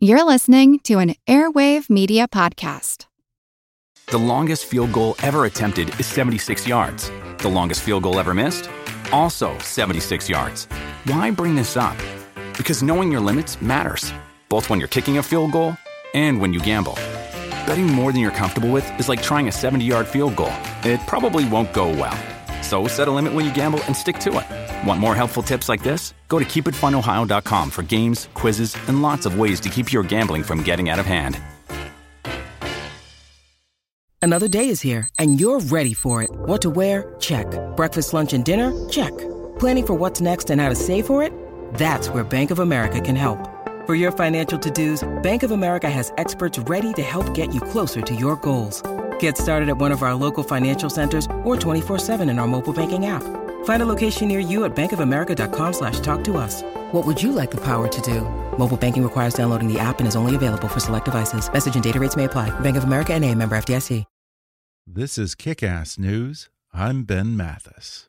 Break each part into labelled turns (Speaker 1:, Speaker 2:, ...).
Speaker 1: You're listening to an Airwave Media Podcast.
Speaker 2: The longest field goal ever attempted is 76 yards. The longest field goal ever missed? Also 76 yards. Why bring this up? Because knowing your limits matters, both when you're kicking a field goal and when you gamble. Betting more than you're comfortable with is like trying a 70 yard field goal, it probably won't go well. So set a limit when you gamble and stick to it. Want more helpful tips like this? Go to keepitfunohio.com for games, quizzes, and lots of ways to keep your gambling from getting out of hand.
Speaker 3: Another day is here, and you're ready for it. What to wear? Check. Breakfast, lunch, and dinner? Check. Planning for what's next and how to save for it? That's where Bank of America can help. For your financial to dos, Bank of America has experts ready to help get you closer to your goals. Get started at one of our local financial centers or 24-7 in our mobile banking app. Find a location near you at bankofamerica.com slash talk to us. What would you like the power to do? Mobile banking requires downloading the app and is only available for select devices. Message and data rates may apply. Bank of America and a member FDIC.
Speaker 4: This is Kick-Ass News. I'm Ben Mathis.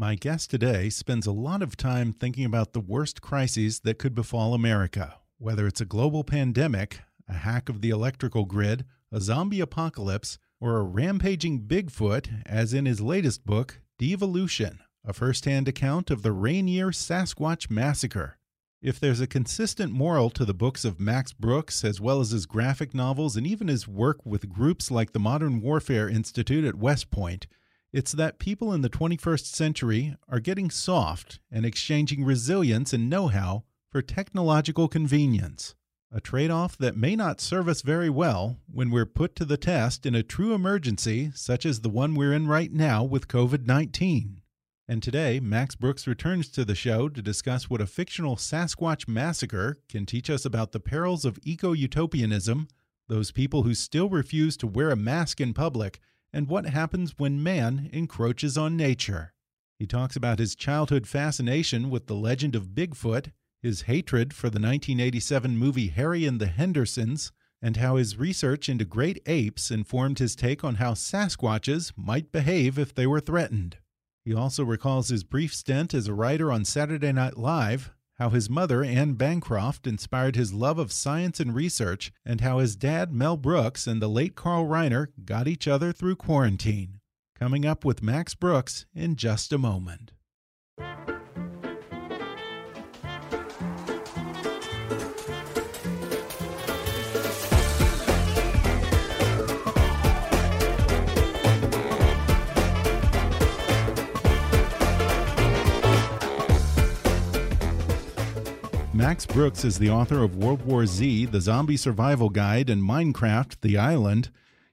Speaker 4: My guest today spends a lot of time thinking about the worst crises that could befall America, whether it's a global pandemic, a hack of the electrical grid, a zombie apocalypse, or a rampaging Bigfoot, as in his latest book, Devolution, a first hand account of the Rainier Sasquatch Massacre. If there's a consistent moral to the books of Max Brooks, as well as his graphic novels and even his work with groups like the Modern Warfare Institute at West Point, it's that people in the 21st century are getting soft and exchanging resilience and know how for technological convenience. A trade off that may not serve us very well when we're put to the test in a true emergency such as the one we're in right now with COVID 19. And today, Max Brooks returns to the show to discuss what a fictional Sasquatch massacre can teach us about the perils of eco utopianism, those people who still refuse to wear a mask in public, and what happens when man encroaches on nature. He talks about his childhood fascination with the legend of Bigfoot, his hatred for the 1987 movie Harry and the Hendersons, and how his research into great apes informed his take on how Sasquatches might behave if they were threatened. He also recalls his brief stint as a writer on Saturday Night Live, how his mother, Anne Bancroft, inspired his love of science and research, and how his dad, Mel Brooks, and the late Carl Reiner got each other through quarantine. Coming up with Max Brooks in just a moment. Max Brooks is the author of World War Z, The Zombie Survival Guide, and Minecraft, The Island.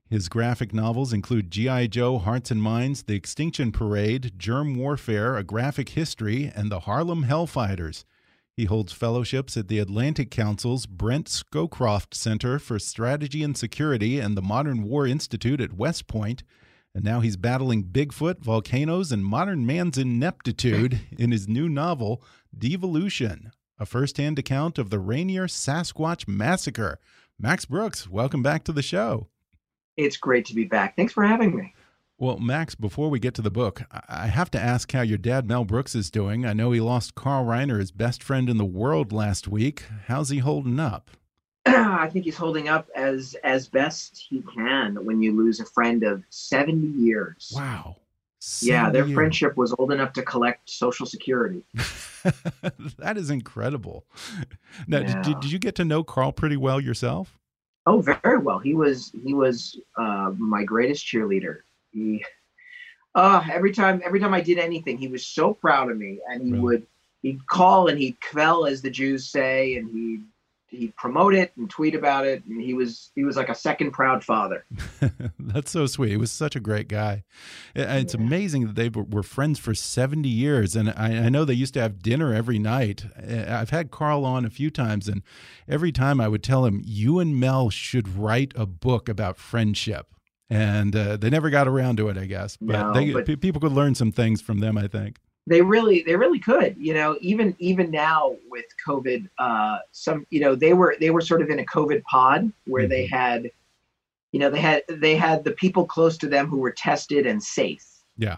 Speaker 4: His graphic novels include G.I. Joe, Hearts and Minds, The Extinction Parade, Germ Warfare, A Graphic History, and The Harlem Hellfighters. He holds fellowships at the Atlantic Council's Brent Scowcroft Center for Strategy and Security and the Modern War Institute at West Point. And now he's battling Bigfoot, volcanoes, and modern man's ineptitude in his new novel, Devolution a first hand account of the Rainier Sasquatch Massacre. Max Brooks, welcome back to the show.
Speaker 5: It's great to be back. Thanks for having me.
Speaker 4: Well, Max, before we get to the book, I have to ask how your dad, Mel Brooks, is doing. I know he lost Carl Reiner, his best friend in the world, last week. How's he holding up?
Speaker 5: I think he's holding up as as best he can when you lose a friend of 70 years.
Speaker 4: Wow.
Speaker 5: Yeah, their years. friendship was old enough to collect Social Security.
Speaker 4: that is incredible. Now, yeah. did, did you get to know Carl pretty well yourself?
Speaker 5: Oh, very well. He was he was uh, my greatest cheerleader. He, uh, every time every time I did anything, he was so proud of me, and he really? would he'd call and he'd quell, as the Jews say, and he'd he'd promote it and tweet about it and he was he was like a second proud father.
Speaker 4: That's so sweet. He was such a great guy. It's yeah. amazing that they were friends for 70 years and I, I, know they used to have dinner every night. I've had carl on a few times and every time i would tell him you and mel should write a book about friendship. And uh, they never got around to it i guess but, no, they, but people could learn some things from them i think
Speaker 5: they really they really could you know even even now with covid uh some you know they were they were sort of in a covid pod where mm -hmm. they mm-hmm. had you know they had they had the people close to them who were tested and safe
Speaker 4: Yeah.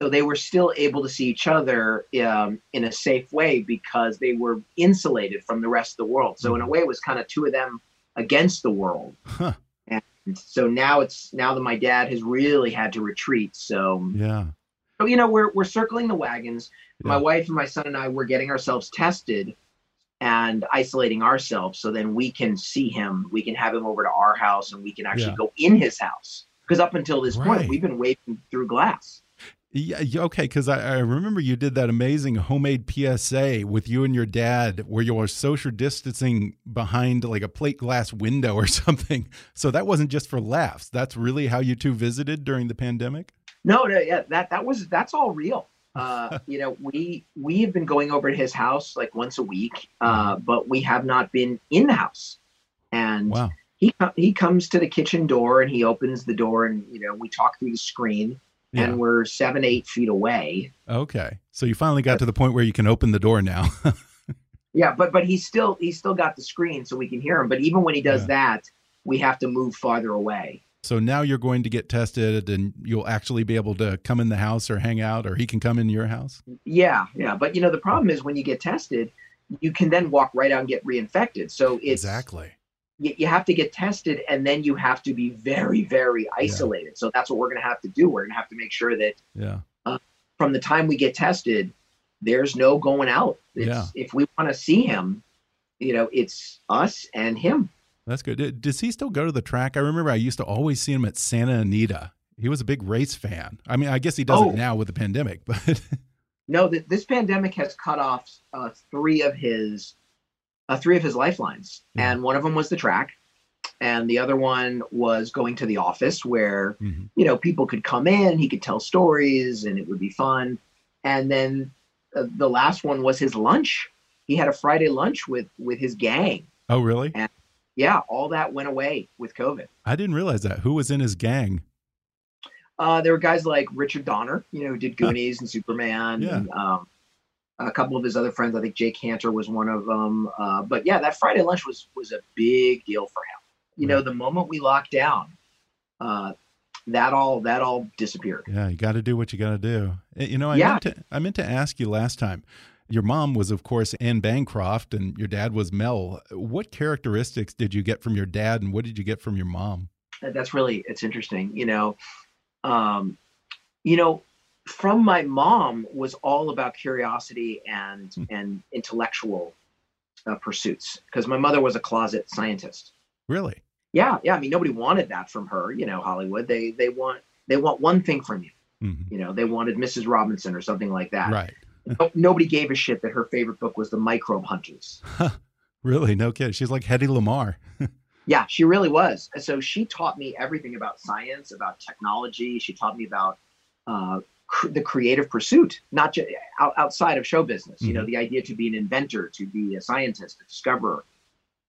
Speaker 5: so they were still able to see each other um, in a safe way because they were insulated from the rest of the world so in a way it was kind of two of them against the world
Speaker 4: Huh.
Speaker 5: and so now it's now that my dad has really had to retreat so
Speaker 4: Yeah.
Speaker 5: So you know we're we're circling the wagons my wife and my son and i were getting ourselves tested and isolating ourselves so then we can see him we can have him over to our house and we can actually
Speaker 4: Yeah.
Speaker 5: go in his house because up until this
Speaker 4: Right.
Speaker 5: point we've been waving through glass
Speaker 4: Yeah, yeah, okay, because I, I remember you did that amazing homemade PSA with you and your dad, where you were social distancing behind like a plate glass window or something. So that wasn't just for laughs. That's really how you two visited during the pandemic.
Speaker 5: No no yeah that that was that's all real uh you know we we have been going over to his house like once a week uh but we have not been in the house and
Speaker 4: Wow.
Speaker 5: he he comes to the kitchen door and he opens the door and you know we talk through the screen
Speaker 4: Yeah.
Speaker 5: and we're seven eight feet away
Speaker 4: Okay. So you finally got to the point where you can open the door now.
Speaker 5: yeah but but he's still he's still got the screen so we can hear him but even when he does
Speaker 4: Yeah.
Speaker 5: that we have to move farther away
Speaker 4: so now you're going to get tested and you'll actually be able to come in the house or hang out or he can come in your house.
Speaker 5: yeah yeah but you know the problem is when you get tested you can then walk right out and get reinfected so it's
Speaker 4: Exactly.
Speaker 5: you, you have to get tested and then you have to be very very isolated so that's what we're going to have to do we're going to have to make sure that
Speaker 4: Yeah.
Speaker 5: Uh, from the time we get tested there's no going out it's,
Speaker 4: Yeah.
Speaker 5: if we want to see him you know it's us and him
Speaker 4: That's good. Did- Does he still go to the track? I remember I used to always see him at Santa Anita. He was a big race fan. I mean, I guess he does
Speaker 5: Oh.
Speaker 4: it now with the pandemic, but
Speaker 5: no th- this pandemic has cut off uh, three of his uh, three of his lifelines
Speaker 4: Yeah.
Speaker 5: and one of them was the track and the other one was going to the office where
Speaker 4: Mhm.
Speaker 5: you know people could come in he could tell stories and it would be fun and then uh, the last one was his lunch he had a friday lunch with with his gang
Speaker 4: oh, really?
Speaker 5: Yeah all that went away with covid
Speaker 4: I didn't realize that. Who was in his gang?
Speaker 5: uh, there were guys like richard donner you know who did goonies and superman
Speaker 4: Yeah.
Speaker 5: and um, a couple of his other friends i think jake cantor was one of them uh, but yeah that friday lunch was was a big deal for him you know the moment we locked down uh, that all that all disappeared
Speaker 4: Yeah, you got to do what you got to do. Eh, You know, I
Speaker 5: Yeah.
Speaker 4: meant to I meant to ask you last time. Your mom was, of course, Anne Bancroft, and your dad was Mel. What characteristics did you get from your dad, and what did you get from your mom?
Speaker 5: That's really it's interesting you know um you know from my mom was all about curiosity and
Speaker 4: Hmm.
Speaker 5: and intellectual uh, pursuits because my mother was a closet scientist
Speaker 4: Really?
Speaker 5: yeah yeah i mean nobody wanted that from her you know hollywood they they want they want one thing from you
Speaker 4: Mhm.
Speaker 5: you know they wanted mrs robinson or something like that
Speaker 4: Right.
Speaker 5: No- nobody gave a shit that her favorite book was the microbe hunters
Speaker 4: Really? No kid. She's like Hedy Lamarr.
Speaker 5: Yeah, she really was. So she taught me everything about science, about technology. She taught me about uh, cr- the creative pursuit, not just out- outside of show business. You know, the idea to be an inventor, to be a scientist, a discoverer.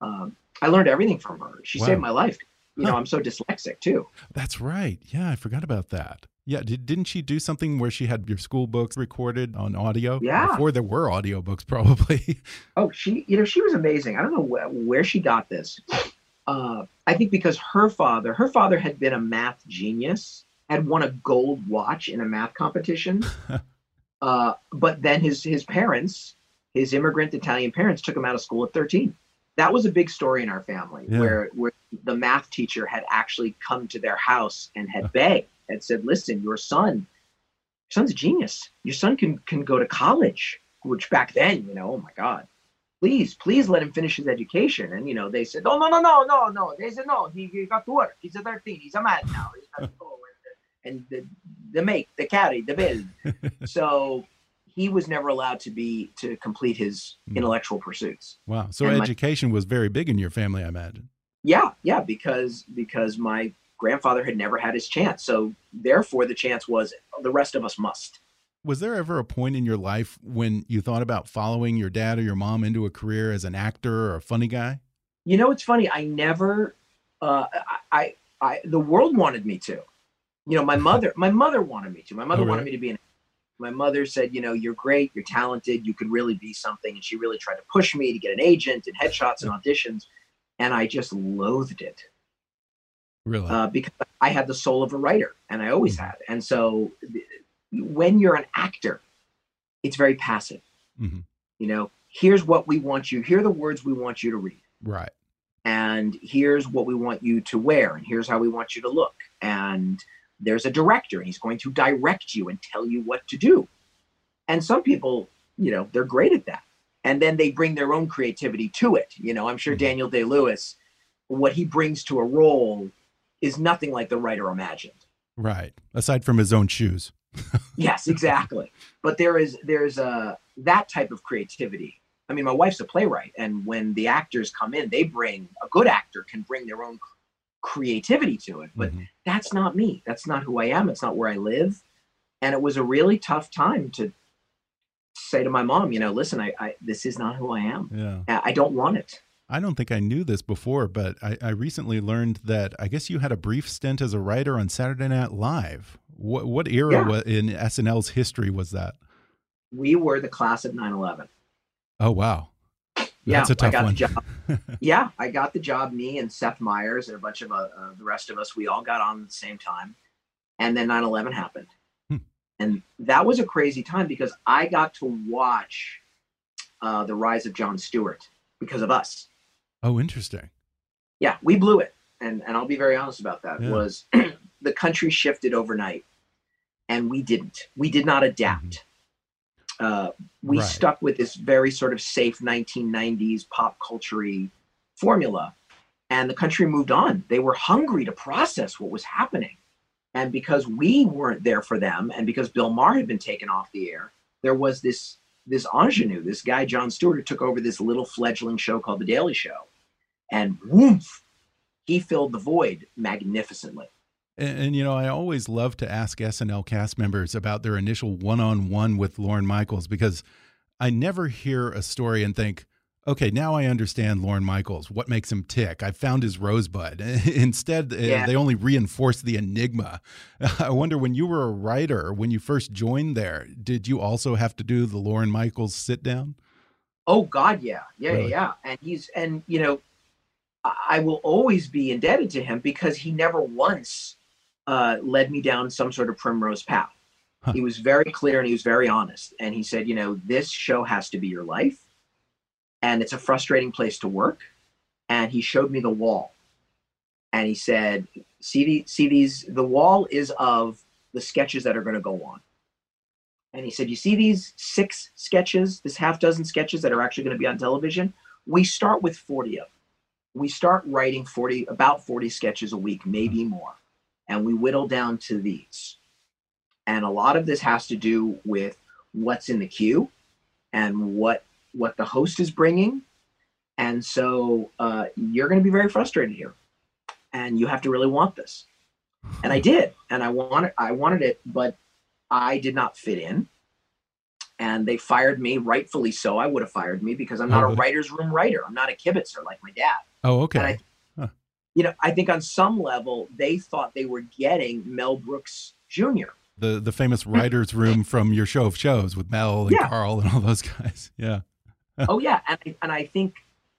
Speaker 5: Um, I learned everything from her. She
Speaker 4: Wow.
Speaker 5: saved my life. You know, I'm so dyslexic too.
Speaker 4: That's right. Yeah, I forgot about that. Yeah, did, didn't she do something where she had your school books recorded on audio?
Speaker 5: Yeah.
Speaker 4: Before there were audiobooks, probably.
Speaker 5: Oh, she, you know, she was amazing. I don't know wh- where she got this. Uh, I think because her father, her father had been a math genius, had won a gold watch in a math competition. uh, but then his his parents, his immigrant Italian parents, took him out of school at 13. That was a big story in our family,
Speaker 4: Yeah.
Speaker 5: where where the math teacher had actually come to their house and had begged, had said, "Listen, your son, your son's a genius. Your son can can go to college." Which back then, you know, oh my God, please, please let him finish his education. And you know, they said, "No, no, no, no, no, no." They said, "No, he, he got to work. He's a 13. He's a man now. He's got to go and, and the the make, the carry, the build." so he was never allowed to be to complete his
Speaker 4: Mm.
Speaker 5: intellectual pursuits.
Speaker 4: wow. So
Speaker 5: And my-
Speaker 4: education was very big in your family, I imagine.
Speaker 5: Yeah, yeah, because because my grandfather had never had his chance. So therefore, the chance was the rest of us must.
Speaker 4: Was there ever a point in your life when you thought about following your dad or your mom into a career as an actor or a funny guy?
Speaker 5: You know, it's funny. I never, uh, I, I, I, the world wanted me to. You know, my mother, my mother wanted me to. My mother
Speaker 4: Oh,
Speaker 5: wanted me to be an. My mother said, you know, you're great, you're talented, you could really be something, and she really tried to push me to get an agent and headshots and auditions, and I just loathed it.
Speaker 4: Really?
Speaker 5: uh, because I had the soul of a writer, and I always
Speaker 4: Mhm.
Speaker 5: had. And so, th- when you're an actor, it's very passive.
Speaker 4: Mhm.
Speaker 5: You know, here's what we want you. Here are the words we want you to read,
Speaker 4: Right.
Speaker 5: and here's what we want you to wear, and here's how we want you to look. And there's a director, and he's going to direct you and tell you what to do. And some people, you know, they're great at that, and then they bring their own creativity to it. You know, I'm sure
Speaker 4: Mhm.
Speaker 5: Daniel Day Lewis, what he brings to a role is nothing like the writer imagined.
Speaker 4: Right. Aside from his own shoes.
Speaker 5: Yes, exactly. but there is there's a that type of creativity. I mean, my wife's a playwright, and when the actors come in, they bring a good actor can bring their own creativity to it. But
Speaker 4: Mhm.
Speaker 5: that's not me. That's not who I am. It's not where I live. And it was a really tough time to say to my mom, you know, listen, I, I this is not who I am.
Speaker 4: Yeah.
Speaker 5: I don't want it.
Speaker 4: I don't think I knew this before, but I, I recently learned that I guess you had a brief stint as a writer on Saturday Night Live. What what era
Speaker 5: Yeah.
Speaker 4: wa- in SNL's history was that?
Speaker 5: We were the class of 9/11.
Speaker 4: Oh wow,
Speaker 5: Yeah,
Speaker 4: that's a tough
Speaker 5: got the
Speaker 4: one.
Speaker 5: job. yeah, I got the job. Me and Seth Meyers and a bunch of uh, uh, the rest of us, we all got on at the same time, and then 9/11 happened,
Speaker 4: Hmm.
Speaker 5: and that was a crazy time because I got to watch uh, the rise of Jon Stewart because of us.
Speaker 4: Oh, interesting.
Speaker 5: Yeah, we blew it, and and I'll be very honest about that.
Speaker 4: Yeah.
Speaker 5: Was the country shifted overnight, and we didn't. We did not adapt. Uh, we
Speaker 4: Right.
Speaker 5: stuck with this very sort of safe 1990s pop culture formula, and the country moved on. They were hungry to process what was happening, and because we weren't there for them, and because Bill Maher had been taken off the air, there was this this ingenue, this guy Jon Stewart, who took over this little fledgling show called The Daily Show, and woof, he filled the void magnificently.
Speaker 4: And, and you know, I always love to ask SNL cast members about their initial one-on-one with Lorne Michaels because I never hear a story and think, okay, now I understand Lorne Michaels. What makes him tick? I found his rosebud. Instead, uh,
Speaker 5: Yeah.
Speaker 4: they only reinforce the enigma. I wonder when you were a writer, when you first joined there, did you also have to do the Lorne Michaels sit down?
Speaker 5: Oh God, yeah, yeah,
Speaker 4: Really?
Speaker 5: yeah. And he's and you know, I will always be indebted to him because he never once uh, led me down some sort of primrose path.
Speaker 4: Huh.
Speaker 5: He was very clear and he was very honest. And he said, you know, this show has to be your life, and it's a frustrating place to work. And he showed me the wall, and he said, see the see these the wall is of the sketches that are going to go on. And he said, You see these six sketches, this half dozen sketches that are actually going to be on television? We start with 40 of them. We start writing 40, about 40 sketches a week, maybe more. And we whittle down to these. And a lot of this has to do with what's in the queue and what what the host is bringing. And so uh, you're going to be very frustrated here. And you have to really want this. And I did. And I wanted I wanted it, but I did not fit in. And they fired me, rightfully so. I would have fired me because I'm not a writer's room writer. I'm not a kibitzer like my dad.
Speaker 4: Oh, okay.
Speaker 5: I, you know, I think on some level they thought they were getting Mel Brooks Jr.
Speaker 4: The the famous writers' room from your show of shows with Mel and
Speaker 5: Yeah.
Speaker 4: Carl and all those guys. Yeah.
Speaker 5: oh yeah, and I- and I think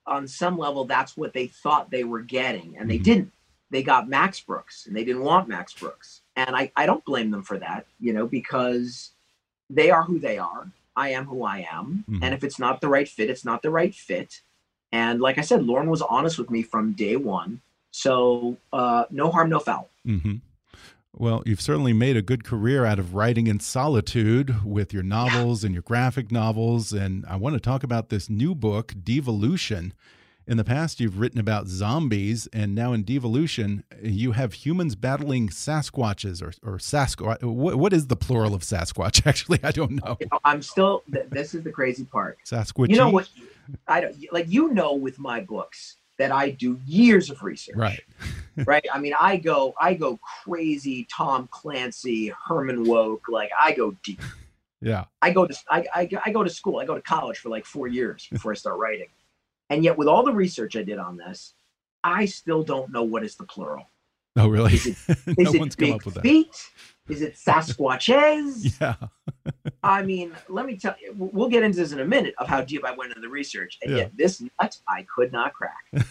Speaker 5: on some level that's what they thought they were getting, and they
Speaker 4: Mhm.
Speaker 5: didn't. They got Max Brooks, and they didn't want Max Brooks, and I I don't blame them for that, you know, because they are who they are. I am who I am,
Speaker 4: Mhm.
Speaker 5: and if it's not the right fit, it's not the right fit. And like I said, Lorne was honest with me from day one. So uh, no harm, no foul.
Speaker 4: hmm Well, you've certainly made a good career out of writing in solitude with your novels and your graphic novels. And I want to talk about this new book, Devolution. In the past, you've written about zombies, and now in Devolution, you have humans battling Sasquatches or, or Sasquatch. What, what is the plural of Sasquatch? Actually, I don't know.
Speaker 5: You know, I'm still. Th- this is the crazy part.
Speaker 4: Sasquatch.
Speaker 5: You know what? I don't like. You know, with my books that I do years of research.
Speaker 4: Right.
Speaker 5: right. I mean, I go, I go crazy. Tom Clancy, Herman Wouk. Like I go deep.
Speaker 4: Yeah.
Speaker 5: I go to I, I, I go to school. I go to college for like four years before I start writing. And yet, with all the research I did on this, I still don't know what is the plural.
Speaker 4: Oh, really?
Speaker 5: Is
Speaker 4: no
Speaker 5: Is
Speaker 4: one's
Speaker 5: it
Speaker 4: come
Speaker 5: big
Speaker 4: up with that.
Speaker 5: feet? Is it Sasquatches?
Speaker 4: Yeah.
Speaker 5: I mean, let me tell you, we'll get into this in a minute of how deep I went into the research. And
Speaker 4: Yeah.
Speaker 5: yet, this nut I could not crack.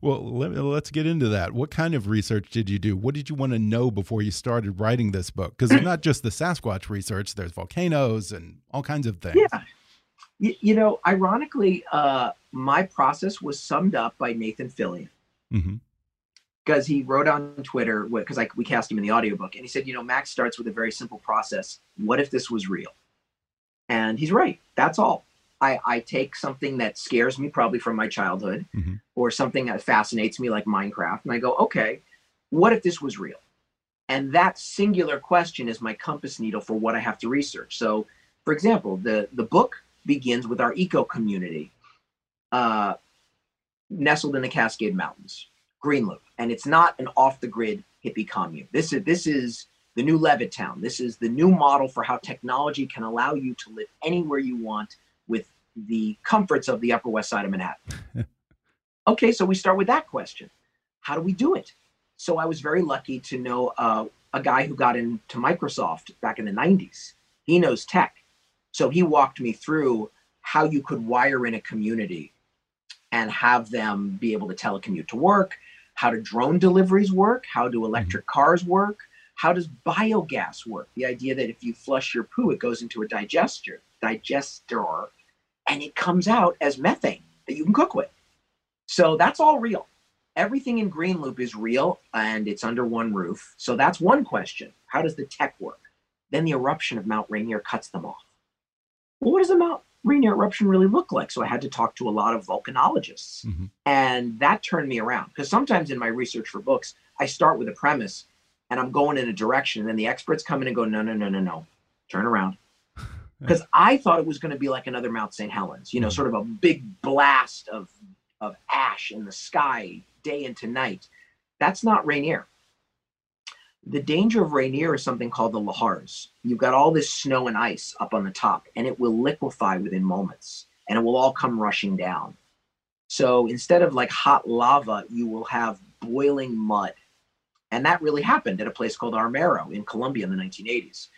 Speaker 4: well, let, us get into that. What kind of research did you do? What did you want to know before you started writing this book? Because it's not just the Sasquatch research, there's volcanoes and all kinds of things.
Speaker 5: Yeah. You, you know, ironically, uh, my process was summed up by Nathan Fillion. Mm -hmm because he wrote on Twitter because we cast him in the audiobook and he said, you know, Max starts with a very simple process. What if this was real? And he's right. That's all. I, I take something that scares me probably from my childhood mm-hmm. or something that fascinates me like Minecraft and I go, okay, what if this was real? And that singular question is my compass needle for what I have to research. So, for example, the, the book begins with our eco community uh, nestled in the Cascade Mountains Green Loop, and it's not an off the grid hippie commune. This is this is the new Levittown. This is the new model for how technology can allow you to live anywhere you want with the comforts of the Upper West Side of Manhattan. okay, so we start with that question: How do we do it? So I was very lucky to know uh, a guy who got into Microsoft back in the '90s. He knows tech, so he walked me through how you could wire in a community and have them be able to telecommute to work, how do drone deliveries work? How do electric mm-hmm. cars work? How does biogas work? The idea that if you flush your poo, it goes into a digester, digester, and it comes out as methane that you can cook with. So that's all real. Everything in Green Loop is real and it's under one roof. So that's one question. How does the tech work? Then the eruption of Mount Rainier cuts them off. Well, what does Mount Rainier eruption really look like? So I had to talk to a lot of volcanologists. Mm-hmm. And that turned me around because sometimes in my research for books, I start with a premise and I'm going in a direction. And then the experts come in and go, no, no, no, no, no, turn around. Because I thought it was going to be like another Mount St. Helens, you know, mm-hmm. sort of a big blast of, of ash in the sky day into night. That's not Rainier the danger of Rainier is something called the lahars. You've got all this snow and ice up on the top, and it will liquefy within moments, and it will all come rushing down. So instead of like hot lava, you will have boiling mud. And that really happened at a place called Armero in Colombia in the 1980s.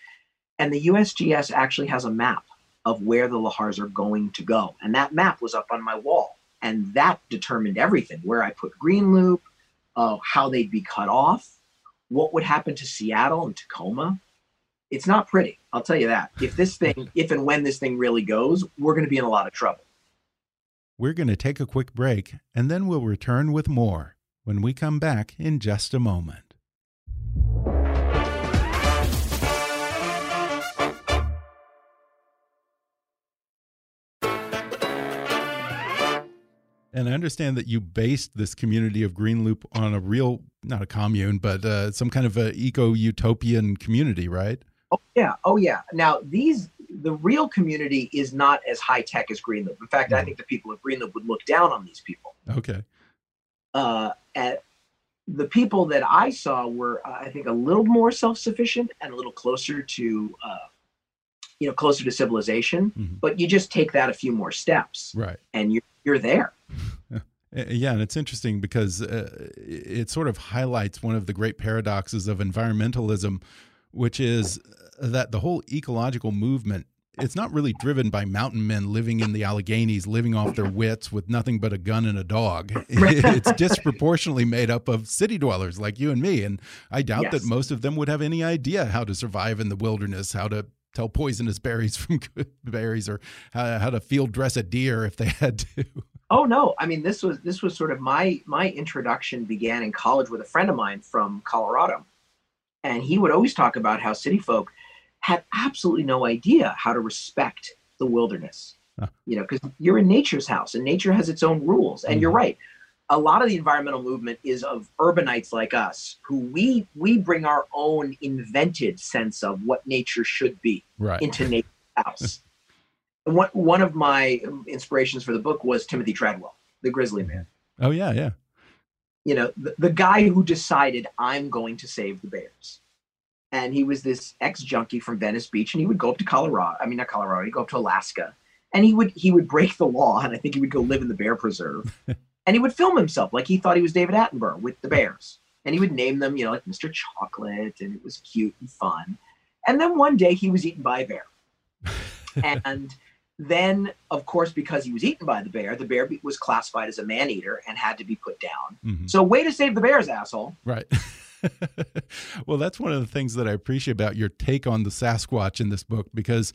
Speaker 5: And the USGS actually has a map of where the lahars are going to go. And that map was up on my wall. And that determined everything where I put Green Loop, uh, how they'd be cut off, what would happen to Seattle and Tacoma? It's not pretty. I'll tell you that. If this thing, if and when this thing really goes, we're going to be in a lot of trouble.
Speaker 4: We're going to take a quick break and then we'll return with more when we come back in just a moment. And I understand that you based this community of Green Loop on a real, not a commune, but uh, some kind of a eco utopian community, right?
Speaker 5: Oh yeah, oh yeah. Now these, the real community is not as high tech as Green Loop. In fact, mm. I think the people of Green Loop would look down on these people.
Speaker 4: Okay.
Speaker 5: Uh, and the people that I saw were, uh, I think, a little more self-sufficient and a little closer to, uh, you know, closer to civilization. Mm -hmm. But you just take that a few more steps,
Speaker 4: right?
Speaker 5: And you're you're there.
Speaker 4: Yeah, and it's interesting because uh, it sort of highlights one of the great paradoxes of environmentalism, which is that the whole ecological movement it's not really driven by mountain men living in the Alleghenies, living off their wits with nothing but a gun and a dog. it's disproportionately made up of city dwellers like you and me. And I doubt yes. that most of them would have any idea how to survive in the wilderness, how to tell poisonous berries from good berries, or how, how to field dress a deer if they had to.
Speaker 5: Oh no! I mean, this was this was sort of my my introduction began in college with a friend of mine from Colorado, and he would always talk about how city folk had absolutely no idea how to respect the wilderness. Huh. You know, because you're in nature's house, and nature has its own rules. And mm-hmm. you're right. A lot of the environmental movement is of urbanites like us, who we we bring our own invented sense of what nature should be
Speaker 4: right.
Speaker 5: into nature's house one one of my inspirations for the book was Timothy Treadwell, the Grizzly Man. Mm-hmm.
Speaker 4: Oh yeah, yeah.
Speaker 5: You know, the, the guy who decided I'm going to save the bears. And he was this ex junkie from Venice Beach, and he would go up to Colorado. I mean, not Colorado. He'd go up to Alaska, and he would he would break the law, and I think he would go live in the bear preserve, and he would film himself like he thought he was David Attenborough with the bears, and he would name them, you know, like Mr. Chocolate, and it was cute and fun. And then one day he was eaten by a bear, and then, of course, because he was eaten by the bear, the bear was classified as a man eater and had to be put down. Mm-hmm. So, way to save the bears, asshole.
Speaker 4: Right. well, that's one of the things that I appreciate about your take on the Sasquatch in this book because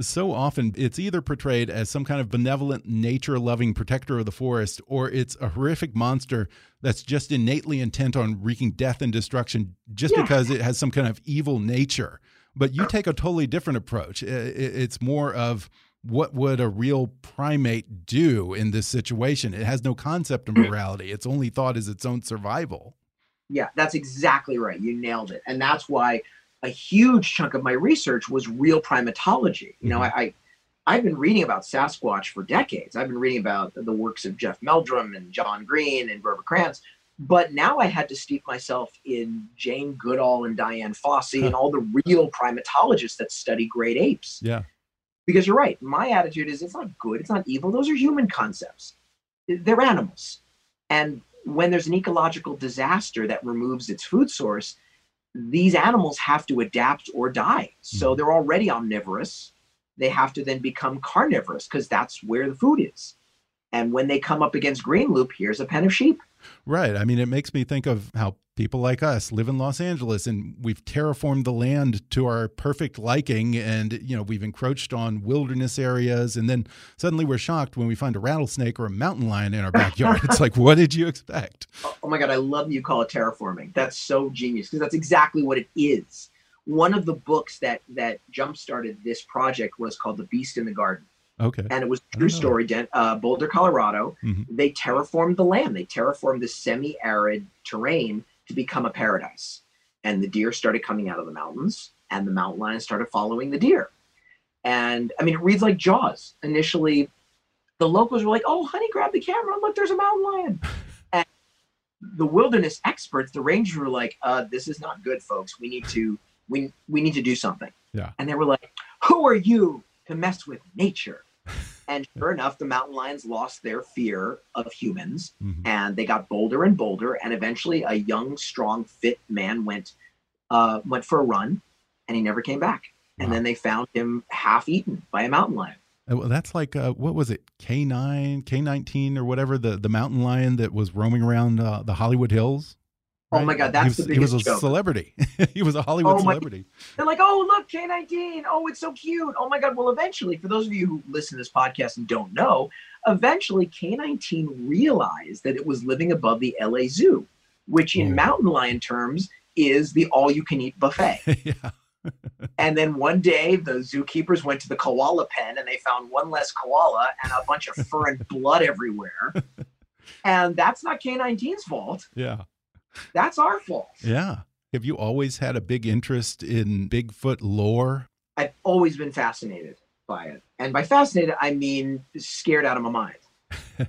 Speaker 4: so often it's either portrayed as some kind of benevolent, nature loving protector of the forest, or it's a horrific monster that's just innately intent on wreaking death and destruction just yeah. because it has some kind of evil nature. But you take a totally different approach. It's more of what would a real primate do in this situation? It has no concept of morality. Its only thought is its own survival.
Speaker 5: Yeah, that's exactly right. You nailed it. And that's why a huge chunk of my research was real primatology. You know, mm-hmm. I, I have been reading about Sasquatch for decades. I've been reading about the works of Jeff Meldrum and John Green and Grover Krantz. But now I had to steep myself in Jane Goodall and Dian Fossey and all the real primatologists that study great apes.
Speaker 4: Yeah
Speaker 5: because you're right. My attitude is it's not good, it's not evil. Those are human concepts. They're animals. And when there's an ecological disaster that removes its food source, these animals have to adapt or die. So hmm. they're already omnivorous. They have to then become carnivorous because that's where the food is. And when they come up against green loop, here's a pen of sheep.
Speaker 4: Right. I mean, it makes me think of how people like us live in Los Angeles and we've terraformed the land to our perfect liking and you know we've encroached on wilderness areas and then suddenly we're shocked when we find a rattlesnake or a mountain lion in our backyard it's like what did you expect
Speaker 5: oh, oh my god i love you call it terraforming that's so genius because that's exactly what it is one of the books that that jump started this project was called the beast in the garden
Speaker 4: Okay.
Speaker 5: And it was true story. Uh, Boulder, Colorado. Mm-hmm. They terraformed the land. They terraformed the semi-arid terrain to become a paradise. And the deer started coming out of the mountains, and the mountain lions started following the deer. And I mean, it reads like Jaws. Initially, the locals were like, "Oh, honey, grab the camera! Look, there's a mountain lion." and the wilderness experts, the rangers, were like, uh, "This is not good, folks. We need to we we need to do something."
Speaker 4: Yeah.
Speaker 5: And they were like, "Who are you to mess with nature?" And sure enough, the mountain lions lost their fear of humans mm-hmm. and they got bolder and bolder. And eventually, a young, strong, fit man went uh, went for a run and he never came back. And then they found him half eaten by a mountain lion.
Speaker 4: Uh, that's like uh, what was it K nine K nineteen or whatever the the mountain lion that was roaming around uh, the Hollywood Hills.
Speaker 5: Right? Oh my God, that's
Speaker 4: he was,
Speaker 5: the biggest
Speaker 4: He was a
Speaker 5: joke.
Speaker 4: celebrity. he was a Hollywood oh celebrity.
Speaker 5: They're like, oh look, K19. Oh, it's so cute. Oh my God. Well, eventually, for those of you who listen to this podcast and don't know, eventually K19 realized that it was living above the LA Zoo, which in oh. mountain lion terms is the all-you-can-eat buffet. yeah. and then one day the zookeepers went to the koala pen and they found one less koala and a bunch of fur and blood everywhere. And that's not K19's fault.
Speaker 4: Yeah
Speaker 5: that's our fault.
Speaker 4: Yeah. Have you always had a big interest in Bigfoot lore?
Speaker 5: I've always been fascinated by it. And by fascinated, I mean scared out of my mind.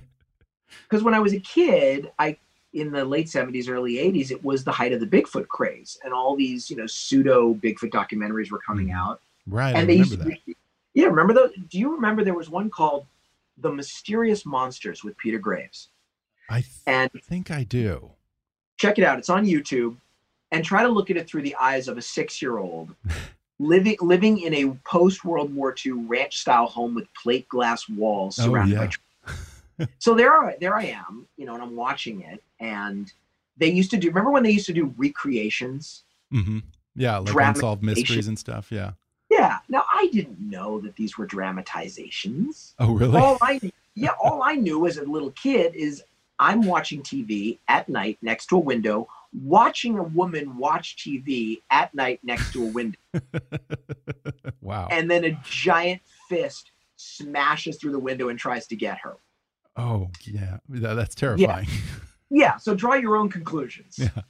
Speaker 5: Because when I was a kid, I in the late 70s, early 80s, it was the height of the Bigfoot craze. And all these, you know, pseudo Bigfoot documentaries were coming mm. out.
Speaker 4: Right. And I they used to, that.
Speaker 5: Yeah, remember those? Do you remember there was one called The Mysterious Monsters with Peter Graves?
Speaker 4: I th- and think I do
Speaker 5: check it out. It's on YouTube, and try to look at it through the eyes of a six-year-old living living in a post World War II ranch style home with plate glass walls oh, surrounded oh, yeah. by. so there, are, there I am, you know, and I'm watching it, and they used to do. Remember when they used to do recreations?
Speaker 4: Mm-hmm. Yeah, like unsolved mysteries and stuff. Yeah.
Speaker 5: Yeah. Now I didn't know that these were dramatizations.
Speaker 4: Oh, really?
Speaker 5: All I yeah, all I knew as a little kid is I'm watching TV at night next to a window, watching a woman watch TV at night next to a window.
Speaker 4: wow.
Speaker 5: And then a giant fist smashes through the window and tries to get her.
Speaker 4: Oh, yeah. That's terrifying.
Speaker 5: Yeah. yeah. So draw your own conclusions.
Speaker 4: Yeah.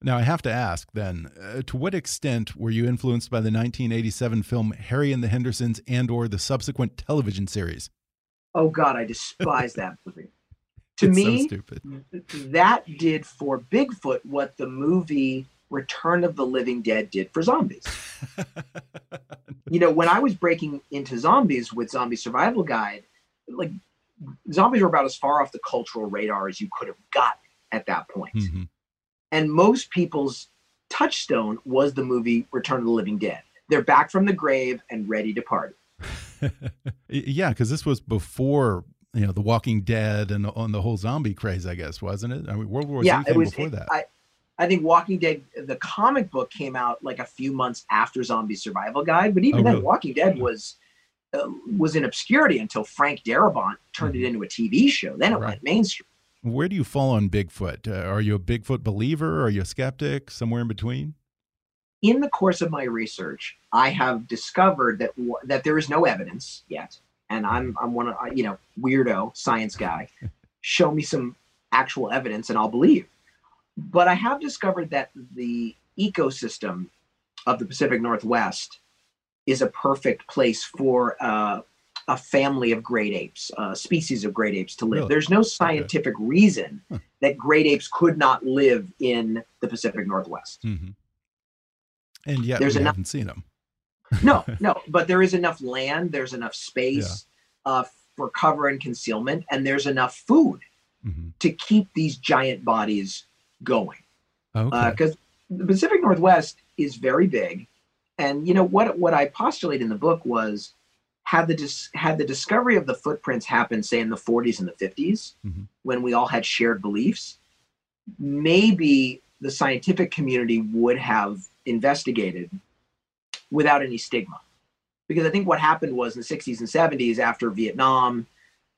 Speaker 4: Now, I have to ask then, uh, to what extent were you influenced by the 1987 film Harry and the Hendersons and or the subsequent television series?
Speaker 5: Oh God, I despise that movie to me, so that did for Bigfoot what the movie Return of the Living Dead did for zombies. you know, when I was breaking into zombies with Zombie Survival Guide, like zombies were about as far off the cultural radar as you could have gotten at that point. Mm-hmm. And most people's touchstone was the movie Return of the Living Dead. They're back from the grave and ready to party.
Speaker 4: yeah, because this was before you know the Walking Dead and on the whole zombie craze, I guess, wasn't it? I mean, World War
Speaker 5: yeah,
Speaker 4: Z came
Speaker 5: it was,
Speaker 4: before
Speaker 5: it,
Speaker 4: that.
Speaker 5: I, I think Walking Dead, the comic book came out like a few months after Zombie Survival Guide, but even
Speaker 4: Oh,
Speaker 5: then,
Speaker 4: really?
Speaker 5: Walking Dead was uh, was in obscurity until Frank Darabont turned it into a TV show. Then it
Speaker 4: Mm-hmm. Right.
Speaker 5: went mainstream.
Speaker 4: Where do you fall on Bigfoot? Uh, are you a Bigfoot believer? Are you a skeptic? Somewhere in between?
Speaker 5: In the course of my research, I have discovered that w- that there is no evidence yet, and I'm I'm one of you know weirdo science guy. Show me some actual evidence, and I'll believe. But I have discovered that the ecosystem of the Pacific Northwest is a perfect place for uh, a family of great apes, a species of great apes to live.
Speaker 4: Really?
Speaker 5: There's no scientific reason
Speaker 4: Huh.
Speaker 5: that great apes could not live in the Pacific Northwest.
Speaker 4: hmm And yet
Speaker 5: There's
Speaker 4: we
Speaker 5: enough-
Speaker 4: haven't seen them.
Speaker 5: No, no, but there is enough land, there's enough space uh, for cover and concealment, and there's enough food
Speaker 4: hmm
Speaker 5: to keep these giant bodies going.
Speaker 4: Okay.
Speaker 5: because the Pacific Northwest is very big, and you know what what I postulate in the book was had the dis, had the discovery of the footprints happened, say in the 40s and the 50s,
Speaker 4: Mhm.
Speaker 5: when we all had shared beliefs, maybe the scientific community would have investigated without any stigma, because I think what happened was in the 60s and 70s after Vietnam.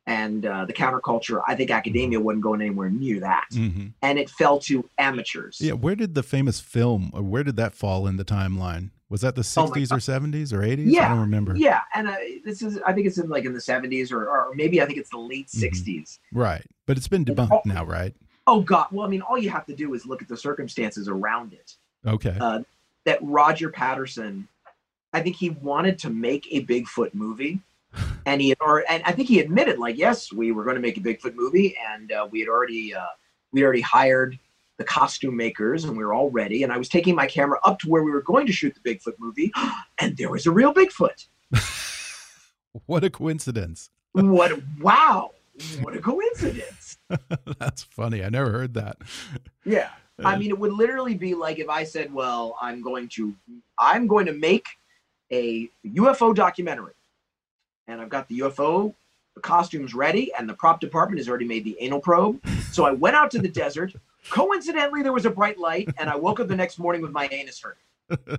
Speaker 5: And uh, the counterculture, I think academia wasn't going anywhere near that
Speaker 4: hmm
Speaker 5: and it fell to amateurs.
Speaker 4: Yeah. Where did the famous film? Or where did that fall in the timeline? Was that the
Speaker 5: Oh
Speaker 4: sixties or seventies or eighties?
Speaker 5: Yeah, I
Speaker 4: don't remember.
Speaker 5: Yeah, and uh, this is I think it's in like in the 70s or, or maybe I think it's the late
Speaker 4: Mhm.
Speaker 5: 60s.
Speaker 4: Right. But it's been
Speaker 5: Oh.
Speaker 4: debunked now, right?
Speaker 5: Oh God! Well, I mean, all you have to do is look at the circumstances around it.
Speaker 4: Okay.
Speaker 5: Uh, that Roger Patterson, I think he wanted to make a Bigfoot movie, and he had, or and I think he admitted like, yes, we were going to make a Bigfoot movie, and uh, we had already uh, we already hired the costume makers, and we were all ready. And I was taking my camera up to where we were going to shoot the Bigfoot movie, and there was a real Bigfoot.
Speaker 4: what a coincidence.
Speaker 5: What? Wow! What a coincidence!
Speaker 4: That's funny. I never heard that.
Speaker 5: Yeah. I mean, it would literally be like if I said, "Well, I'm going to, I'm going to make a UFO documentary, and I've got the UFO the costumes ready, and the prop department has already made the anal probe. So I went out to the desert. Coincidentally, there was a bright light, and I woke up the next morning with my anus hurting.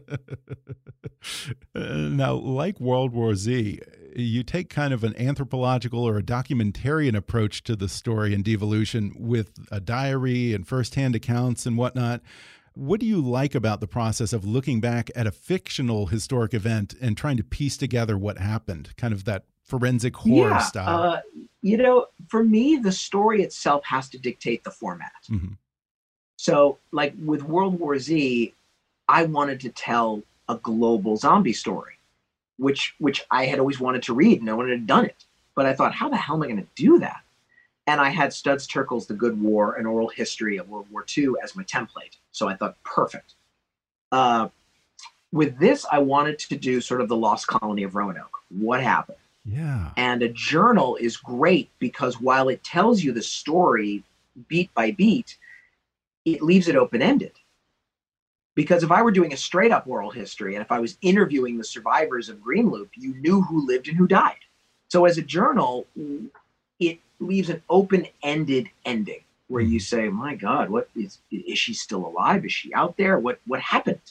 Speaker 4: now, like World War Z, you take kind of an anthropological or a documentarian approach to the story and devolution with a diary and firsthand accounts and whatnot. What do you like about the process of looking back at a fictional historic event and trying to piece together what happened? Kind of that forensic horror style.
Speaker 5: Uh, you know, for me, the story itself has to dictate the format.
Speaker 4: Mhm.
Speaker 5: So, like with World War Z, I wanted to tell a global zombie story, which which I had always wanted to read. No one had done it, but I thought, how the hell am I going to do that? And I had Studs Terkel's The Good War, an oral history of World War II, as my template. So I thought, perfect. Uh, with this, I wanted to do sort of the lost colony of Roanoke. What happened?
Speaker 4: Yeah.
Speaker 5: And a journal is great because while it tells you the story beat by beat, it leaves it open ended. Because if I were doing a straight up oral history and if I was interviewing the survivors of Green Loop, you knew who lived and who died. So as a journal, it leaves an open ended ending where you hmm. say, My God, what is is she still alive? Is she out there? What what happened?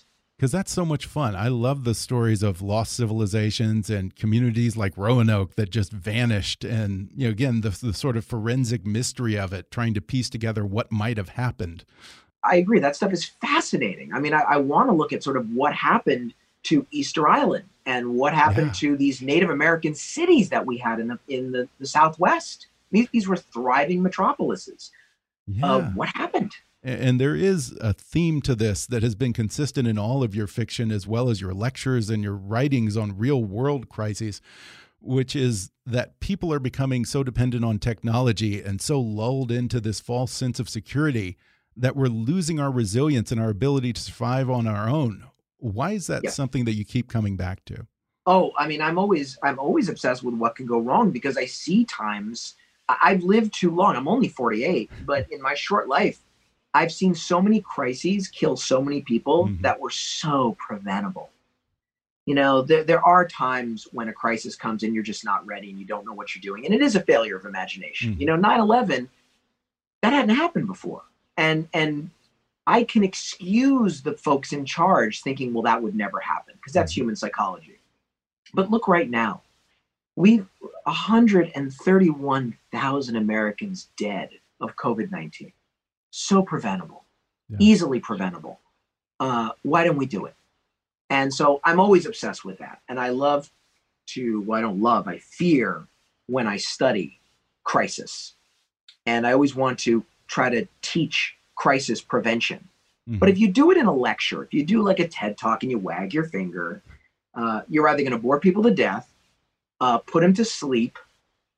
Speaker 4: because that's so much fun. I love the stories of lost civilizations and communities like Roanoke that just vanished, and you know, again, the, the sort of forensic mystery of it, trying to piece together what might have happened.
Speaker 5: I agree. That stuff is fascinating. I mean, I, I want to look at sort of what happened to Easter Island and what happened
Speaker 4: Yeah.
Speaker 5: to these Native American cities that we had in the in the, the Southwest. These, these were thriving metropolises.
Speaker 4: Yeah,
Speaker 5: Uh, what happened?
Speaker 4: And there is a theme to this that has been consistent in all of your fiction, as well as your lectures and your writings on real world crises, which is that people are becoming so dependent on technology and so lulled into this false sense of security that we're losing our resilience and our ability to survive on our own. Why is that
Speaker 5: Yeah.
Speaker 4: something that you keep coming back to?
Speaker 5: Oh, I mean, I'm always I'm always obsessed with what can go wrong because I see times I've lived too long. I'm only 48, but in my short life, I've seen so many crises kill so many people
Speaker 4: Mhm.
Speaker 5: that were so preventable. You know, there, there are times when a crisis comes and you're just not ready and you don't know what you're doing. And it is a failure of imagination.
Speaker 4: Mhm.
Speaker 5: You know, 9 11, that hadn't happened before. And, and, I can excuse the folks in charge thinking, well, that would never happen because that's human psychology. But look right now, we've 131,000 Americans dead of COVID 19. So preventable,
Speaker 4: Yeah.
Speaker 5: easily preventable. Uh, why don't we do it? And so I'm always obsessed with that. And I love to, well, I don't love, I fear when I study crisis. And I always want to try to teach crisis prevention. But
Speaker 4: Mhm.
Speaker 5: if you do it in a lecture, if you do like a TED talk and you wag your finger, uh, you're either going to bore people to death, uh, put them to sleep,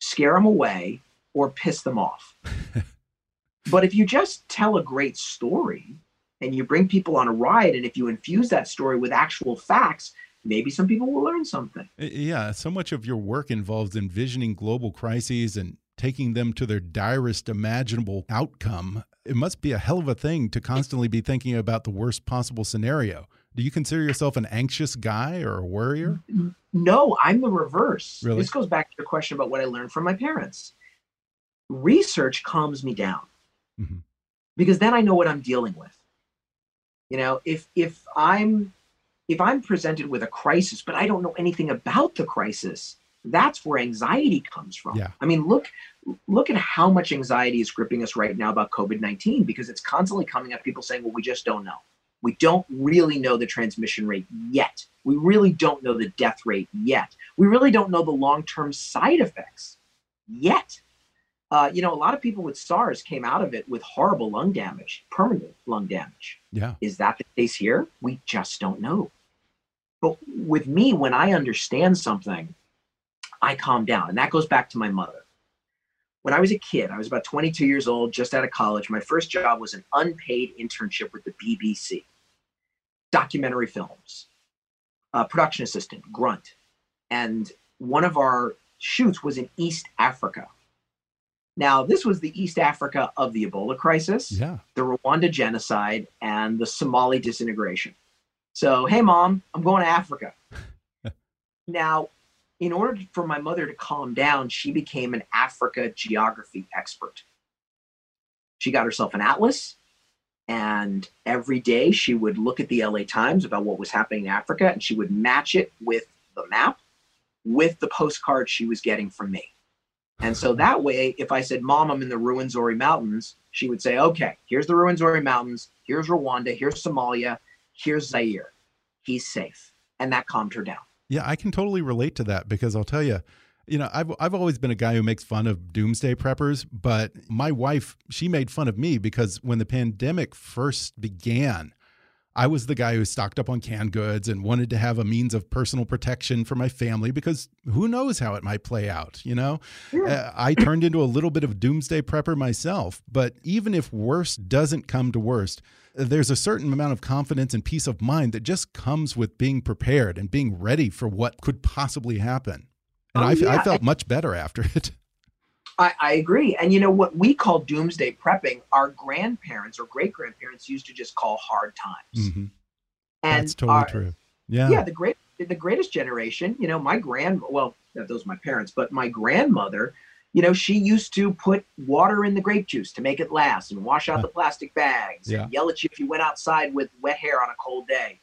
Speaker 5: scare them away, or piss them off. but if you just tell a great story and you bring people on a ride, and if you infuse that story with actual facts, maybe some people will learn something.
Speaker 4: Yeah, so much of your work involves envisioning global crises and taking them to their direst imaginable outcome. It must be a hell of a thing to constantly be thinking about the worst possible scenario. Do you consider yourself an anxious guy or a worrier?
Speaker 5: No, I'm the reverse.
Speaker 4: Really?
Speaker 5: This goes back to your question about what I learned from my parents. Research calms me down
Speaker 4: Mhm.
Speaker 5: because then I know what I'm dealing with. You know, if if I'm if I'm presented with a crisis, but I don't know anything about the crisis, that's where anxiety comes from.
Speaker 4: Yeah.
Speaker 5: I mean, look look at how much anxiety is gripping us right now about COVID-19 because it's constantly coming up people saying, "Well, we just don't know." We don't really know the transmission rate yet. We really don't know the death rate yet. We really don't know the long term side effects yet. Uh, you know, a lot of people with SARS came out of it with horrible lung damage, permanent lung damage.
Speaker 4: Yeah.
Speaker 5: Is that the case here? We just don't know. But with me, when I understand something, I calm down. And that goes back to my mother. When I was a kid, I was about 22 years old, just out of college. My first job was an unpaid internship with the BBC, documentary films, uh, production assistant, grunt. And one of our shoots was in East Africa. Now, this was the East Africa of the Ebola crisis
Speaker 4: Yeah.
Speaker 5: the Rwanda genocide and the Somali disintegration. So, hey, mom, I'm going to Africa. now, in order for my mother to calm down, she became an Africa geography expert. She got herself an atlas, and every day she would look at the LA Times about what was happening in Africa, and she would match it with the map with the postcard she was getting from me. And so that way, if I said, Mom, I'm in the Ruwenzori Mountains, she would say, Okay, here's the Ruwenzori Mountains, here's Rwanda, here's Somalia, here's Zaire. He's safe. And that calmed her down.
Speaker 4: Yeah, I can totally relate to that because I'll tell you, you know, I've I've always been a guy who makes fun of doomsday preppers, but my wife, she made fun of me because when the pandemic first began, I was the guy who stocked up on canned goods and wanted to have a means of personal protection for my family because who knows how it might play out, you know? Uh, I turned into a little bit of doomsday prepper myself, but even if worst doesn't come to worst, there's a certain amount of confidence and peace of mind that just comes with being prepared and being ready for what could possibly happen. And
Speaker 5: Oh,
Speaker 4: I, f- I
Speaker 5: yeah.
Speaker 4: felt much better after it.
Speaker 5: I, I agree. And you know what we call doomsday prepping, our grandparents or great grandparents used to just call hard times.
Speaker 4: Mhm.
Speaker 5: And
Speaker 4: That's totally
Speaker 5: our-
Speaker 4: true. Yeah.
Speaker 5: yeah the great the greatest generation you know my grand well those are my parents but my grandmother you know she used to put water in the grape juice to make it last and wash out the plastic bags
Speaker 4: Yeah.
Speaker 5: and yell at you if you went outside with wet hair on a cold day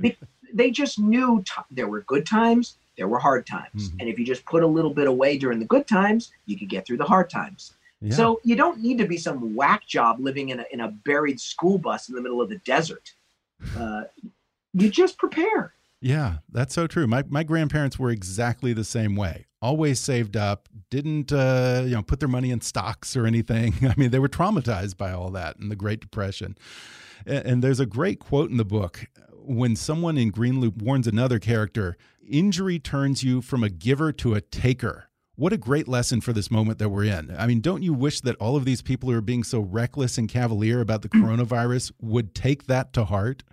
Speaker 5: they just knew t- there were good times there were hard times
Speaker 4: Mhm.
Speaker 5: and if you just put a little bit away during the good times you could get through the hard times
Speaker 4: Yeah.
Speaker 5: so you don't need to be some whack job living in a, in a buried school bus in the middle of the desert uh, you just prepare
Speaker 4: Yeah, that's so true. My my grandparents were exactly the same way. Always saved up, didn't uh, you know put their money in stocks or anything. I mean, they were traumatized by all that in the Great Depression. And, and there's a great quote in the book when someone in Greenloop warns another character, "Injury turns you from a giver to a taker." What a great lesson for this moment that we're in. I mean, don't you wish that all of these people who are being so reckless and cavalier about the coronavirus would take that to heart?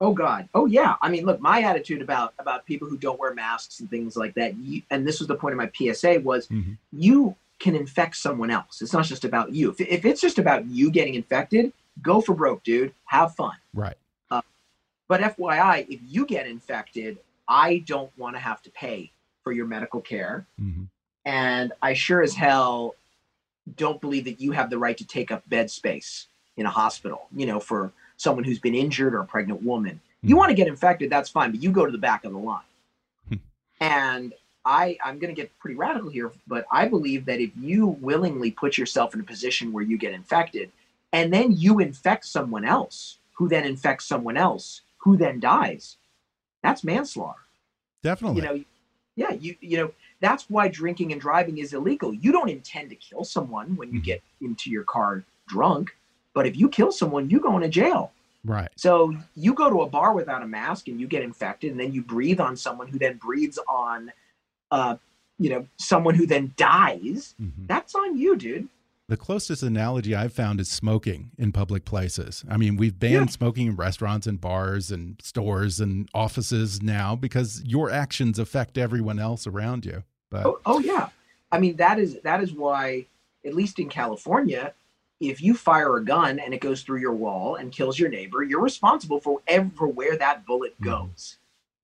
Speaker 5: Oh God. Oh yeah. I mean, look, my attitude about about people who don't wear masks and things like that. You, and this was the point of my PSA was
Speaker 4: Mhm.
Speaker 5: you can infect someone else. It's not just about you. If, if it's just about you getting infected, go for broke, dude. Have fun.
Speaker 4: Right.
Speaker 5: But FYI, if you get infected, I don't want to have to pay for your medical care.
Speaker 4: hmm
Speaker 5: And I sure as hell don't believe that you have the right to take up bed space in a hospital, you know, for someone who's been injured or a pregnant woman. You
Speaker 4: Mhm.
Speaker 5: want to get infected, that's fine, but you go to the back of the line.
Speaker 4: Hmm.
Speaker 5: and I, I'm going to get pretty radical here, but I believe that if you willingly put yourself in a position where you get infected and then you infect someone else, who then infects someone else, who then dies, that's manslaughter
Speaker 4: Definitely.
Speaker 5: you know yeah you you know that's why drinking and driving is illegal you don't intend to kill someone when you
Speaker 4: Mhm.
Speaker 5: get into your car drunk but if you kill someone you go into jail
Speaker 4: right.
Speaker 5: so you go to a bar without a mask and you get infected and then you breathe on someone who then breathes on uh you know someone who then dies
Speaker 4: hmm
Speaker 5: that's on you dude
Speaker 4: The closest analogy I've found is smoking in public places. I mean, we've banned
Speaker 5: Yeah.
Speaker 4: smoking in restaurants and bars and stores and offices now because your actions affect everyone else around you. But
Speaker 5: Oh, oh yeah. I mean that is that is why, at least in California, if you fire a gun and it goes through your wall and kills your neighbor, you're responsible for ever where that bullet
Speaker 4: Mhm.
Speaker 5: goes.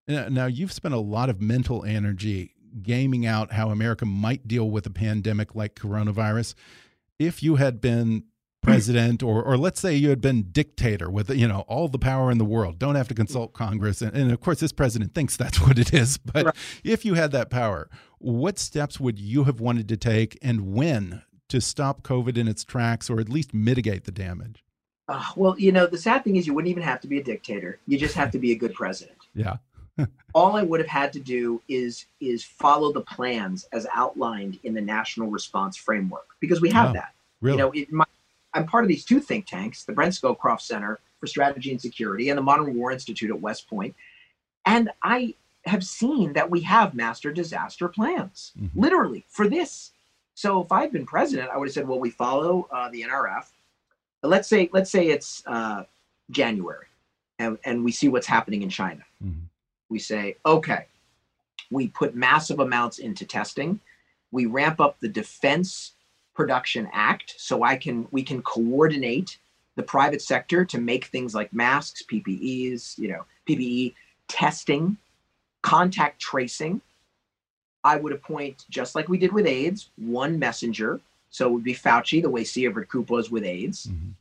Speaker 4: Now, now, you've spent a lot of mental energy gaming out how America might deal with a pandemic like coronavirus. If you had been president, or or let's say you had been dictator with you know all the power in the world, don't have to consult Congress, and, and of course this president thinks that's what it is. But
Speaker 5: Right.
Speaker 4: if you had that power, what steps would you have wanted to take, and when to stop COVID in its tracks, or at least mitigate the damage?
Speaker 5: Uh, well, you know, the sad thing is you wouldn't even have to be a dictator. You just have to be a good president.
Speaker 4: Yeah.
Speaker 5: All I would have had to do is is follow the plans as outlined in the National Response Framework because we have
Speaker 4: Wow.
Speaker 5: that.
Speaker 4: Really?
Speaker 5: You know, it, my, I'm part of these two think tanks, the Brent Scowcroft Center for Strategy and Security and the Modern War Institute at West Point. And I have seen that we have master disaster plans,
Speaker 4: Mhm.
Speaker 5: literally, for this. So if I'd been president, I would have said, well, we follow uh, the NRF. But let's say, let's say it's uh, January and, and we see what's happening in China.
Speaker 4: Mhm.
Speaker 5: We say, okay, we put massive amounts into testing. We ramp up the Defense Production Act so I can we can coordinate the private sector to make things like masks, PPEs, you know, PPE testing, contact tracing. I would appoint, just like we did with AIDS, one messenger. So it would be Fauci, the way C. Everett Koop was with AIDS.
Speaker 4: Mhm.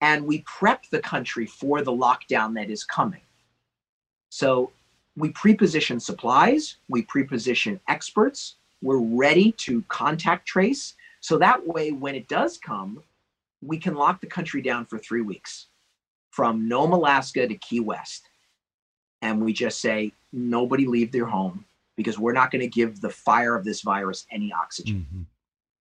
Speaker 5: And we prep the country for the lockdown that is coming. So we preposition supplies, we preposition experts, we're ready to contact trace. So that way, when it does come, we can lock the country down for three weeks from Nome, Alaska to Key West. And we just say, nobody leave their home because we're not going to give the fire of this virus any oxygen.
Speaker 4: Mhm.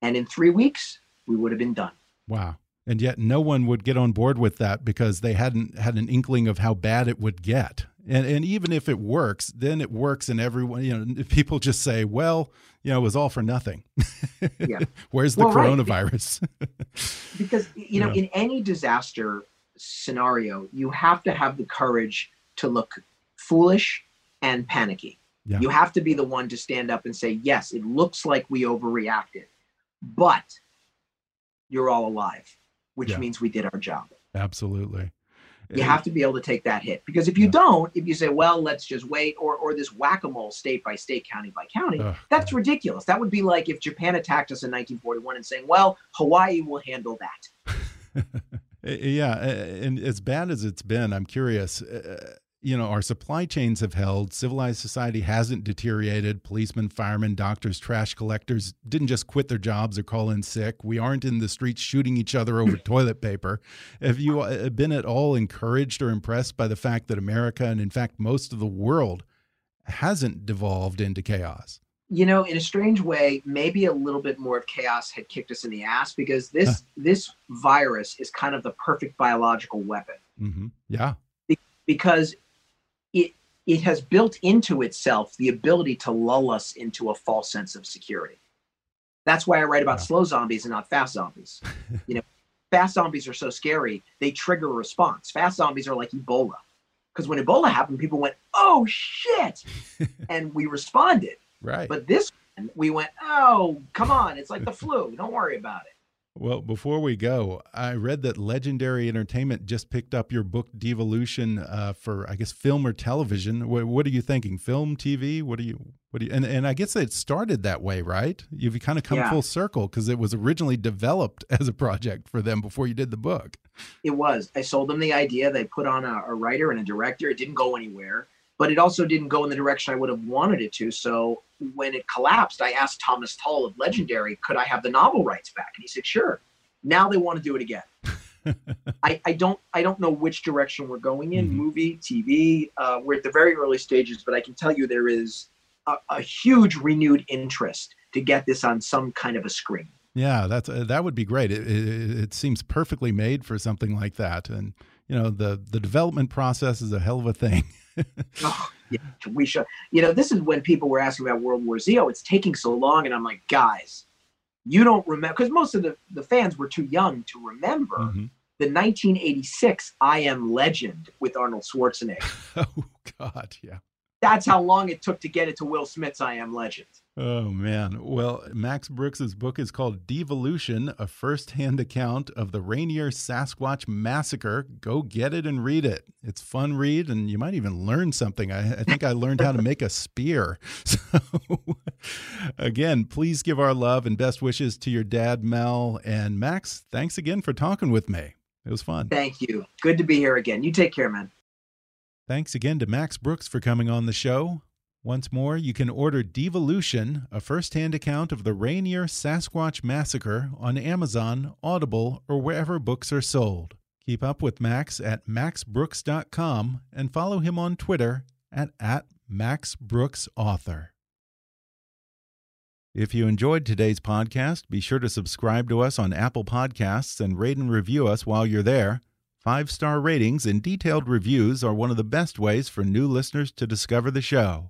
Speaker 5: And in three weeks, we would have been done.
Speaker 4: Wow. And yet no one would get on board with that because they hadn't had an inkling of how bad it would get. And and even if it works, then it works and everyone, you know, people just say, well, you know, it was all for nothing.
Speaker 5: Yeah.
Speaker 4: Where's the
Speaker 5: Well, right.
Speaker 4: coronavirus?
Speaker 5: because you know
Speaker 4: Yeah.
Speaker 5: in any disaster scenario you have to have the courage to look foolish and panicky
Speaker 4: Yeah.
Speaker 5: you have to be the one to stand up and say yes it looks like we overreacted but you're all alive which
Speaker 4: Yeah.
Speaker 5: means we did our job
Speaker 4: Absolutely.
Speaker 5: you have to be able to take that hit because if you
Speaker 4: Yeah.
Speaker 5: don't if you say well let's just wait or or this whack-a-mole state by state county by county that's ridiculous that would be like if japan attacked us in 1941 and saying well hawaii will handle that
Speaker 4: Uh, Yeah, uh, and as bad as it's been, I'm curious. You know, our supply chains have held. Civilized society hasn't deteriorated. Policemen, firemen, doctors, trash collectors didn't just quit their jobs or call in sick. We aren't in the streets shooting each other over toilet paper. Have you uh, been at all encouraged or impressed by the fact that America, and in fact most of the world, hasn't devolved into chaos?
Speaker 5: you know in a strange way maybe a little bit more of chaos had kicked us in the ass because this this virus is kind of the perfect biological weapon
Speaker 4: hmm Yeah.
Speaker 5: because it it has built into itself the ability to lull us into a false sense of security that's why i write about
Speaker 4: Yeah.
Speaker 5: slow zombies and not fast zombies you know fast zombies are so scary they trigger a response fast zombies are like ebola because when ebola happened people went oh shit and we responded
Speaker 4: Right.
Speaker 5: But this one, we went, oh, come on, it's like the flu. Don't worry about it.
Speaker 4: Well, before we go, I read that Legendary Entertainment just picked up your book Devolution uh, for, I guess, film or television. What, what, are you thinking? Film, TV? What are you? What do you? And and I guess it started that way, right? You've kind of come yeah. full circle because it was originally developed as a project for them before you did the book.
Speaker 5: It was. I sold them the idea. They put on a, a writer and a director. It didn't go anywhere but it also didn't go in the direction I would have wanted it to. So when it collapsed, I asked Thomas Tull of Legendary, could I have the novel rights back? And he said, sure. Now they want to do it again. I, I, don't I don't know which direction we're going in, mm-hmm. movie, TV. Uh, we're at the very early stages, but I can tell you there is a, a, huge renewed interest to get this on some kind of a screen.
Speaker 4: Yeah, that's uh, that would be great. It, it, it seems perfectly made for something like that, and you know the the development process is a hell of a thing.
Speaker 5: oh, yeah, we should. You know, this is when people were asking about World War Z. Oh, it's taking so long, and I'm like, guys, you don't remember because most of the the fans were too young to remember. Mm-hmm. The 1986 I Am Legend with Arnold Schwarzenegger.
Speaker 4: oh God, yeah.
Speaker 5: That's how long it took to get it to Will Smith's I Am Legend.
Speaker 4: Oh man. Well, Max Brooks's book is called Devolution, a first-hand account of the Rainier Sasquatch massacre. Go get it and read it. It's fun read and you might even learn something. I, I think I learned how to make a spear. So again, please give our love and best wishes to your dad Mel and Max. Thanks again for talking with me. It was fun.
Speaker 5: Thank you. Good to be here again. You take care, man.
Speaker 4: Thanks again to Max Brooks for coming on the show. Once more, you can order Devolution, a first hand account of the Rainier Sasquatch Massacre, on Amazon, Audible, or wherever books are sold. Keep up with Max at maxbrooks.com and follow him on Twitter at, at maxbrooksauthor. If you enjoyed today's podcast, be sure to subscribe to us on Apple Podcasts and rate and review us while you're there. Five star ratings and detailed reviews are one of the best ways for new listeners to discover the show.